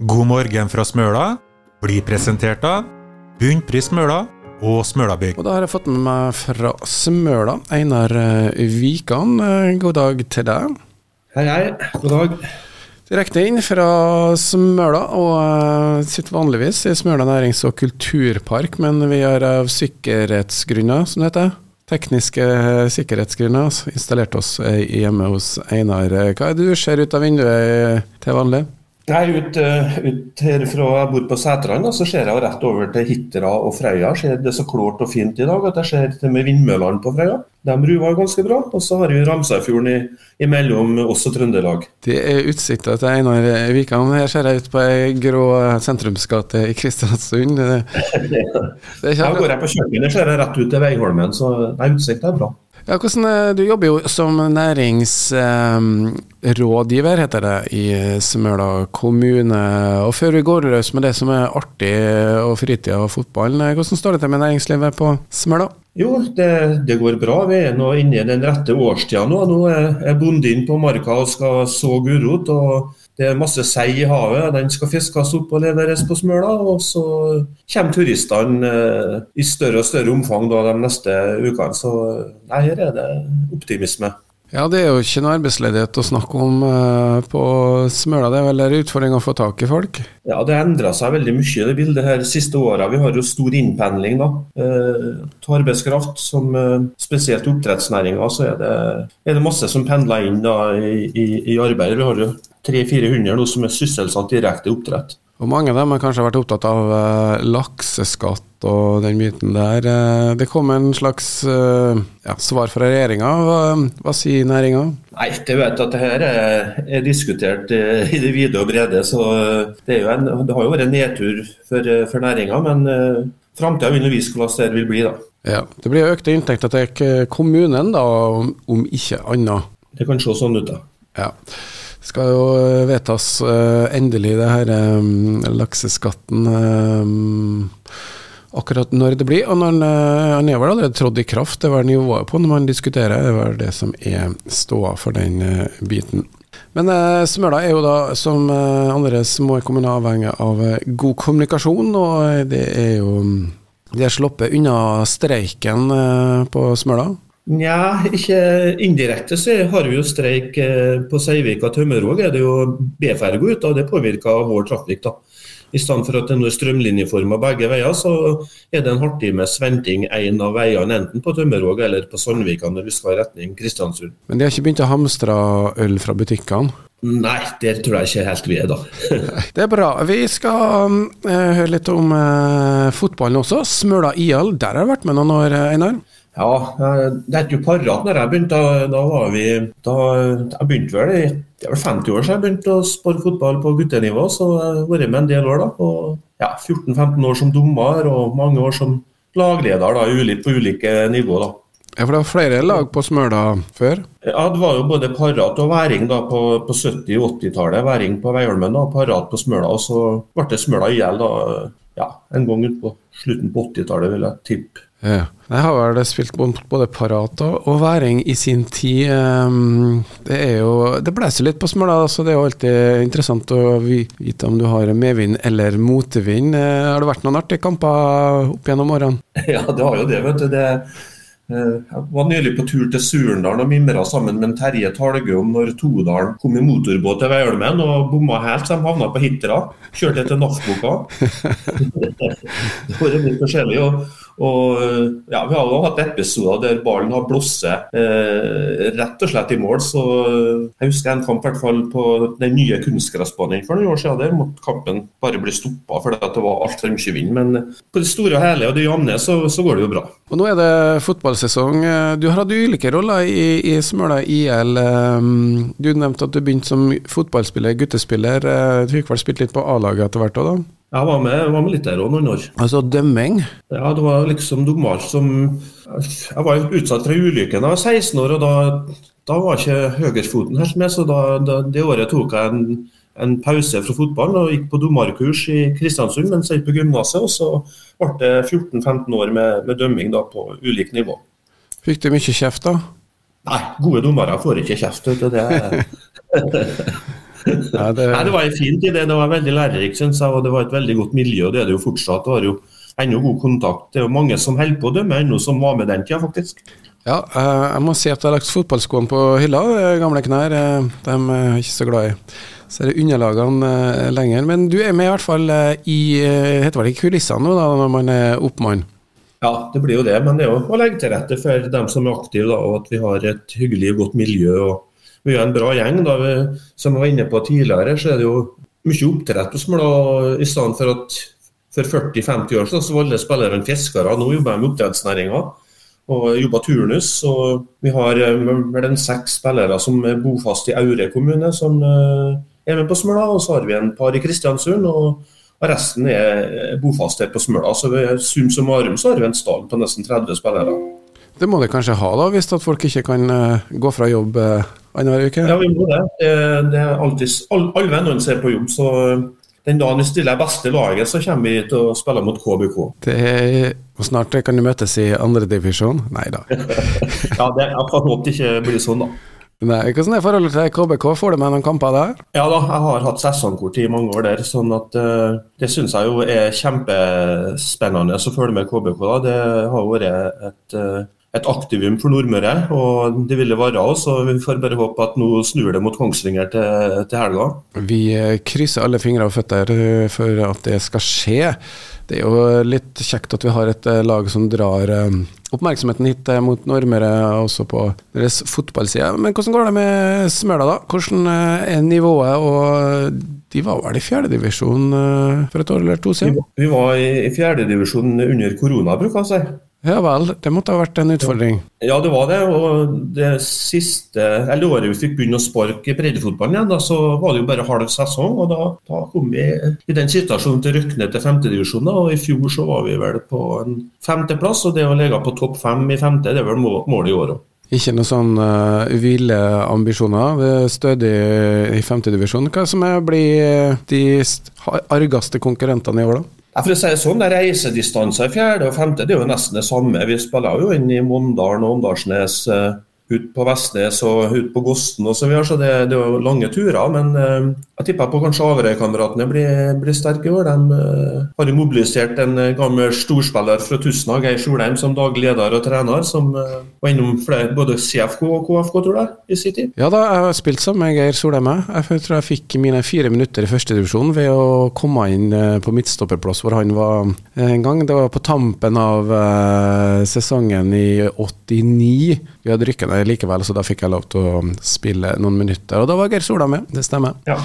God morgen fra Smøla blir presentert av Bunnpris Smøla og Smølabygg. Og da har jeg fått med meg fra Smøla, Einar eh, Vikan. Eh, God dag til deg. Hei, hei. God dag. Direkte inn fra Smøla, og uh, sitter vanligvis i Smøla nærings- og kulturpark, men vi har av sikkerhetsgrunner, som det heter, tekniske sikkerhetsgrunner, installert oss hjemme hos Einar. Hva er det du ser ut av vinduet til vanlig? Nei, ut, uh, ut herfra jeg bor på Sætran, så ser jeg rett over til Hitra og Frøya. Det er så klart og fint i dag at jeg ser til med vindmøllene på Frøya. De ruver ganske bra. Og så har vi Ramsarfjorden imellom oss og Trøndelag. Det er utsikta til Einar Vikan. Her ser jeg ut på ei grå sentrumsgate i Kristiansund. Det, det Her går jeg på kjøkkenet, ser jeg rett ut til Veiholmen, så nei, utsikta er bra. Ja, hvordan, du jobber jo som næringsrådgiver, eh, heter det, i Smøla kommune. Og Før vi går løs med det som er artig og fritida og fotballen, hvordan står det til med næringslivet på Smøla? Jo, det, det, går bra. Vi er nå inne i den rette årstida nå. Nå er bonden på marka og skal så gulrot. og det er masse sei i havet. Den skal fiskes opp og leveres på Smøla. Og så kommer turistene eh, i større og større omfang da, de neste ukene. Så nei, her er det optimisme. Ja, det er jo ikke noe arbeidsledighet å snakke om uh, på Smøla. Det er vel en utfordring å få tak i folk? Ja, det endra seg veldig mye det bildet her de siste åra. Vi har jo stor innpendling da, uh, til arbeidskraft. Som uh, spesielt oppdrettsnæringa, så er det, er det, masse som pendler inn da, i, i, i arbeid. Vi har jo 300-400 nå som er sysselsatt direkte i oppdrett. Og Mange av dem har kanskje vært opptatt av uh, og den biten der. Uh, det kom en slags uh, ja, svar fra regjeringa. Hva, hva, sier næringa? Nei, det vet at det her er, er diskutert i det vide og brede. så Det, en, det har jo vært en nedtur for, for næringa, men framtida vil vise hvordan det vil bli. da. Ja, Det blir økte inntekter til kommunen, da, om, om ikke annet. Det kan se sånn ut, da. Ja Det skal jo eh, vedtas endelig, det her lakseskatten. Akkurat når det blir. Og når han er vel allerede trådt i kraft, det er vel nivået på når man diskuterer. Det er vel det som er ståa for den uh, biten. Men eh, Smøla er jo da, som eh, andre små kommuner, avhengig av god kommunikasjon. Og det er jo De har sluppet unna streiken på Smøla. Nja, ikke indirekte så har vi jo streik eh, på Seivika Tømmervåg. er det jo B-ferga ute, og det påvirker vår trafikk. da. I stedet for at det er strømlinjeforma begge veier, så er det en halvtimes venting en av veiene, enten på Tømmervåg eller på Sandvika når vi skal i retning Kristiansund. Men de har ikke begynt å hamstre øl fra butikkene? Nei, det tror jeg ikke helt vi er, da. det er bra. Vi skal uh, høre litt om uh, fotballen også. Smøla IL, der har jeg vært med noen år, Einar? Ja, det er jo Parat når jeg begynte. Da, var vi da, Jeg begynte vel i det er vel 50 år siden jeg begynte å spille fotball på guttenivå, så jeg har vært med en del år. da, og ja, 14-15 år som dommer og mange år som lagleder da, på ulike nivå. da. Ja, For det var flere lag på Smøla før? Ja, det var jo både Parat og Væring da på, på 70- og 80-tallet. Væring på Veiholmen og Parat på Smøla. Og så ble det Smøla IL da, ja, en gang ut på slutten på 80-tallet, vil jeg tippe. Ja. Jeg har vel spilt både Parat og Væring i sin tid. Ehm, det er jo Det blåser litt på Smøla, så det er jo alltid interessant å vite om du har medvind eller motvind. Eh, har det vært noen artige kamper opp gjennom årene? Ja, det har jo det, vet du. Det, eh, jeg var nylig på tur til Surendalen og mimra sammen med Terje Talgø om når Todalen kom i motorbåt til Veiholmen og bomma helt, så de havna på Hitra. Kjørte til NAF-boka. det var litt forskjellig. og og ja, Vi har jo hatt episoder der ballen har blåst eh, rett og slett i mål. så Jeg husker en kamp i hvert fall på den nye kunstgressbanen for noen år siden. Der måtte kampen bare bli stoppa fordi det var altfor mye vind. Men på det store og hele og det jevne så, så, går det jo bra. Og Nå er det fotballsesong. Du har hatt ulike roller i, i Smøla IL. Du nevnte at du begynte som fotballspiller, guttespiller. Du fikk vel spilt litt på A-laget etter hvert òg, da? Jeg var med, var med litt der òg noen år. Altså dømming? Ja, det var liksom dommer som Jeg var utsatt for ei ulykke da jeg var 16 år, og da, da var ikke høyrefoten helt med. Så da, da, det året tok jeg en, en pause fra fotballen og gikk på dommerkurs i Kristiansund mens jeg gikk på gymnaset. Og så ble det 14-15 år med, med dømming da på ulikt nivå. Fikk du mye kjeft da? Nei, gode dommere får ikke kjeft. Det Ja, det... Nei, det var en fin tid. Det var veldig lærerikt, syns jeg. Og det var et veldig godt miljø, og det er det jo fortsatt. Det var jo ennå god kontakt. Det er jo mange som holder på å dømme ennå, som var med den tida, faktisk. Ja, eh, jeg må si at jeg har lagt fotballskoene på hylla. Gamle knær, eh, de er jeg ikke så glad i. Så er det underlagene eh, lenger. Men du er med i hvert fall i heter det ikke kulissene nå, da, når man er oppmann? Ja, det blir jo det. Men det er jo å legge til rette for dem som er aktive, da, og at vi har et hyggelig og godt miljø. og Vi er en bra gjeng. da, vi, Som jeg var inne på tidligere, så er det jo mye oppdrett hos meg. I stedet for at for 40-50 år siden så var alle spillerne fiskere. Nå jobber jeg med oppdrettsnæringa og jobber turnus. og Vi har vel en seks spillere som er bofast i Aure kommune, som eh, er med på Smøla. Og så har vi en par i Kristiansund. og og resten er bofast her på Smøla. Så ved sum som Arum så har vi en stall på nesten 30 spillere. Det må det kanskje ha, da, hvis at folk ikke kan uh, gå fra jobb uh, annenhver uke? Ja, vi må det. Det, det er alltid, all, Alle vennene ser på jobb, så eh, den dagen vi stiller beste laget, så kommer vi til å spille mot KBK. Det er, snart kan du møtes i andredivisjon? Nei da. ja, det, jeg får håpe det ikke blir sånn, da. Nei, Hvordan er forholdet til KBK? Får du med noen kamper der? Ja da, jeg har hatt sesongkort i mange år der. sånn at uh, Det syns jeg jo er kjempespennende å følge med KBK. da. Det har vært et, uh, et aktivum for Nordmøre, og det ville være òg, så Vi får bare håpe at nå snur det mot Kongsvinger til, til helga. Vi eh, krysser alle fingre og føtter for at det skal skje. Det er jo litt kjekt at vi har et lag som drar oppmerksomheten hit eh, mot Nordmøre, også på deres fotballside. Men hvordan går det med Smøla, da? Hvordan eh, er nivået? Og de var vel i fjerdedivisjon eh, for et år eller to siden? Vi var i fjerdedivisjon under korona, bruker jeg å si. Ja vel, det måtte ha vært en utfordring? Ja, det var det. Og det siste, eller året vi fikk begynne å sparke breddefotballen igjen, da, så var det jo bare halv sesong. og Da, da kom vi i den situasjonen til å rykke ned til femtedivisjon. Og i fjor så var vi vel på en femteplass, og det å ligge på topp fem i femte, det er vel målet i år òg. Ikke noen sånn uh, ville ambisjoner. Stødig i femtedivisjon. Hva som er blir de argeste konkurrentene i år, da? For å si det sånn, Reisedistanser i fjerde og femte det er jo nesten det samme. Vi spiller jo inn i Mondalen og Åndalsnes. Uh, ut på Vestnes og ut på Gosten osv. Så, videre, så det, det, er jo lange turer. Men uh, jeg tipper på kanskje Averøy-kameratene blir, blir, sterke i år. De uh, har jo mobilisert en gammel storspiller fra Tustna, Geir Solheim, som daglig leder og trener, som var innom flere, både CFK og KFK, tror jeg, i sin tid. Ja da, jeg har spilt sammen med Geir Solheim. Jeg tror jeg fikk mine fire minutter i førstedivisjon ved å komme inn på midtstopperplass hvor han var en gang. Det var på tampen av sesongen i 89. Vi hadde rykka ned likevel, så da fikk jeg lov til å spille noen minutter. Og da var Geir Sola med, det stemmer. Ja.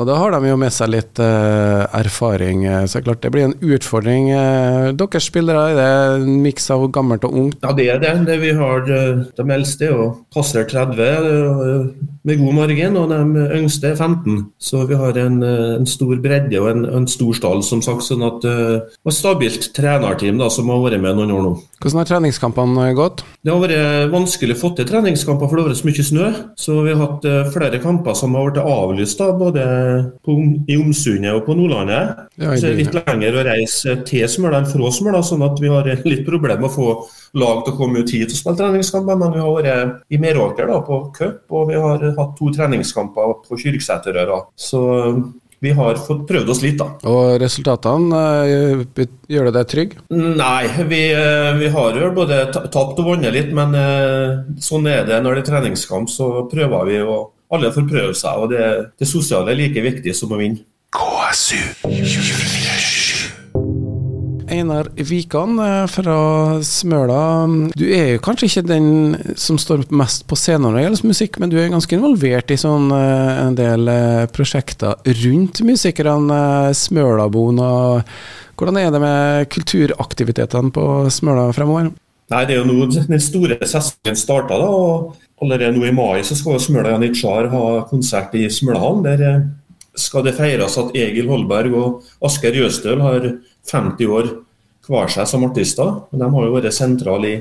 Og da har de jo med seg litt uh, erfaring, eh, så klart det blir en utfordring. Uh, deres spillere, er det en miks av gammelt og ungt? Ja, det er det. det vi har De eldste er jo passer 30 med god margin, og de yngste er 15. Så vi har en, en stor bredde og en, en, stor stall, som sagt. sånn at uh, Og stabilt trenerteam da, som har vært med noen år nå. Hvordan har treningskampene gått? Det har vært vanskelig å få til treningskamper, for det har vært så mye snø. Så vi har hatt flere kamper som har vært avlyst, da, både på, i Omsundet og på Nordlandet. Ja, så er det litt lenger å reise til Smøla enn fra Smøla, sånn at vi har litt problemer med å få lag til å komme ut hit og spille treningskamper. Men vi har vært i Meråker da, på cup, og vi har hatt to treningskamper på Kyrksæterøra. Så vi har fått prøvd oss litt, da. Og resultatene, uh, gjør det deg trygg? Nei, vi, uh, vi har jo både tapt og vunnet litt, men uh, sånn er det når det er treningskamp. Så prøver vi å alle får prøve seg, og det, det sosiale er like viktig som å vinne. KSU Einar Wikan eh, fra Smøla. Du er jo kanskje ikke den som står mest på scenen når det gjelder musikk, men du er ganske involvert i sånn eh, en del eh, prosjekter rundt musikerne Smølaboen. Hvordan er det med kulturaktivitetene på Smøla fremover? Nei, Det er jo nå den store sesongen starta. da, og Allerede nå i mai så skal Smøla Janitsjar ha konsert i Smølahallen. Der eh, skal det feires at Egil Holberg og Asker Jøstøl har 50 år hver seg som artister. De har jo vært sentrale i,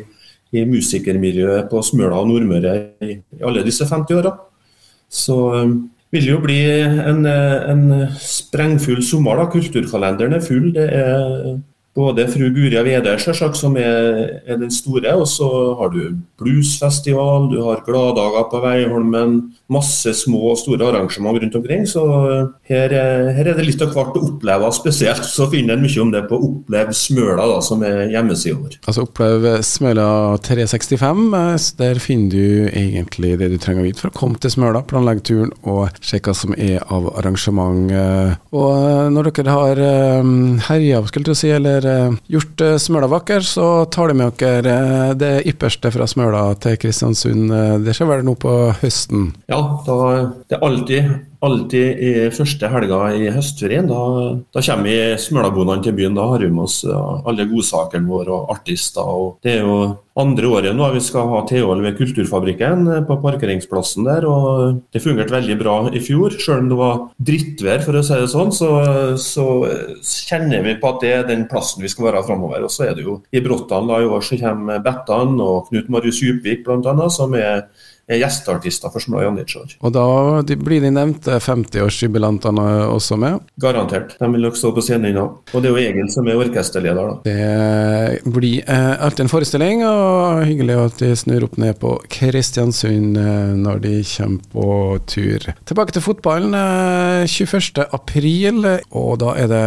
i musikermiljøet på Smøla og Nordmøre i, i alle disse 50 åra. Så um, vil det jo bli en, en sprengfull sommer. da, Kulturkalenderen er full. Det er både fru Guria Vedøy, selvsagt, som er, er, den store. Og så har du bluesfestival, du har gladdager på Veiholmen. Masse små og store arrangement rundt omkring. Så her, her er det litt av hvert å oppleve. Spesielt så finner en mye om det på Opplev Smøla, da, som er hjemmesida vår. Altså Opplev Smøla 365. Der finner du egentlig det du trenger å vite for å komme til Smøla, planlegge turen og sjekke hva som er av arrangement. Og når dere har herja, skulle jeg si, eller gjort Smøla vakker, så tar det med dere det ypperste fra Smøla til Kristiansund. Det skjer vel nå på høsten? Ja, det er alltid, alltid i første helga i høstferien. Da, da kommer vi smølabondene til byen. Da har vi med oss alle godsakene våre og artister. Og det er jo andre året nå vi skal ha THL ved Kulturfabrikken eh, på parkeringsplassen der. og Det fungerte veldig bra i fjor. Selv om det var drittvær, for å si det sånn, så, så kjenner vi på at det er den plassen vi skal være framover. Og så er det jo i Bråttan i år så kommer Bettan og Knut Marius Djupvik bl.a., som er gjesteartister for Smla Janitsjar. Og da blir de nevnte 50-årsjubilantene også med? Garantert. De vil nok stå på scenen nå. Og det er jo Egil som er orkesterleder, da. Det blir eh, alltid en forestilling, og hyggelig at de snur opp ned på Kristiansund eh, når de kommer på tur. Tilbake til fotballen. Eh, 21. april, og da er det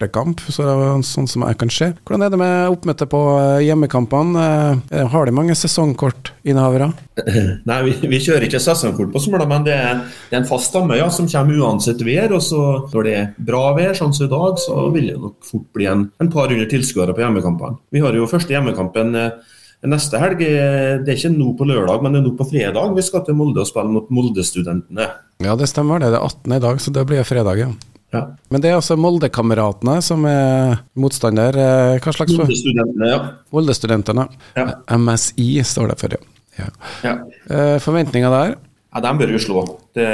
bortekamp, så sånn som jeg kan se. Hvordan er det med oppmøte på eh, hjemmekampene? Eh, har de mange sesongkortinnehavere? Nei, vi, vi, kjører ikke sesongkort på Smøla, men det er, det er, en fast stamme ja, som kommer uansett vær. og så Når det er bra vær, sånn som i dag, så vil det nok fort bli en, en par hundre tilskuere på hjemmekampene. Vi har jo første hjemmekampen eh, neste helg. Det er ikke nå på lørdag, men det er nå på fredag. Vi skal til Molde og spille mot Molde-studentene. Ja, det stemmer. Det er det 18. i dag, så det blir fredag, ja. Ja. Men det er altså Molde-kameratene som er motstander? Eh, hva slags Molde-studentene, ja. Molde-studentene. Ja. MSI står det for, ja. ja. ja. Eh, Forventninger der? Ja, De bør jo slå. Det,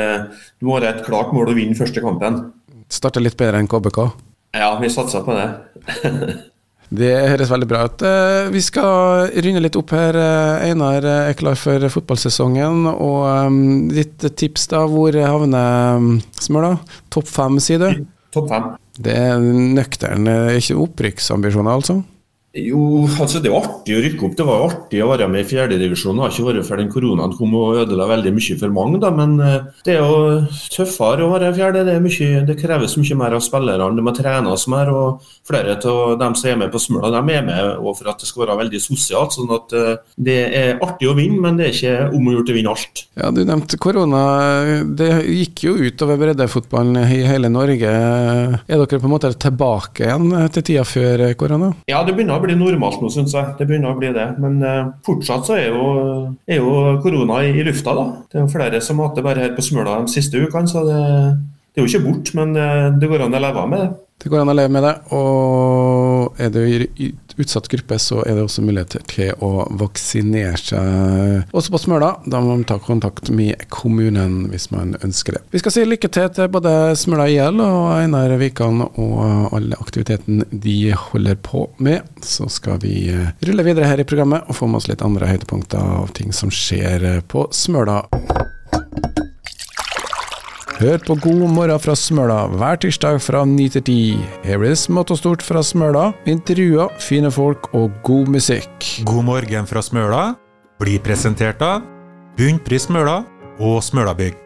du må ha et klart mål å vinne første kampen. Starte litt bedre enn KBK? Ja, vi satser på det. Det høres veldig bra ut. Eh, vi skal runde litt opp her. Einar er klar for fotballsesongen. Og ditt tips, da. Hvor havner Smøla? Topp fem, sier du? Topp fem. Det er nøktern, ikke opprykksambisjoner, altså? Jo, altså det er artig å rykke opp. Det var artig å være med i fjerdedivisjon. Har ikke vært før den koronaen kom og ødela veldig mye for mange, da. Men det er jo tøffere å være fjerde. Det, mye, det kreves mye mer av spillerne. Det må trenes mer. Og flere av dem som er med på Smøla, de er med for at det skal være veldig sosialt. sånn at det er artig å vinne, men det er ikke om å gjøre å vinne alt. Ja, Du nevnte korona. Det gikk jo utover breddefotballen i hele Norge. Er dere på en måte tilbake igjen til tida før korona? Ja, det begynner å bli normalt nå, syns jeg. Det begynner å bli det. Men uh, fortsatt så er jo, er jo korona i, i, lufta, da. Det er jo flere som har hatt det bare her på Smøla de siste ukene, så det, det, er jo ikke bort. Men det, det går an å leve med det. Det går an å leve med det. Og er det i utsatt gruppe, så er det også muligheter til å vaksinere seg også på Smøla. Da må man ta kontakt med kommunen hvis man ønsker det. Vi skal si lykke til til både Smøla IL og Einar Wikan og alle aktiviteten de holder på med. Så skal vi rulle videre her i programmet og få med oss litt andre høydepunkter av ting som skjer på Smøla. Hør på God morgen fra Smøla hver tirsdag fra 9 til 10. Her blir det smått og stort fra Smøla, intervjuer, fine folk og god musikk. God morgen fra Smøla blir presentert av Bunnpris Smøla og Smølabygg.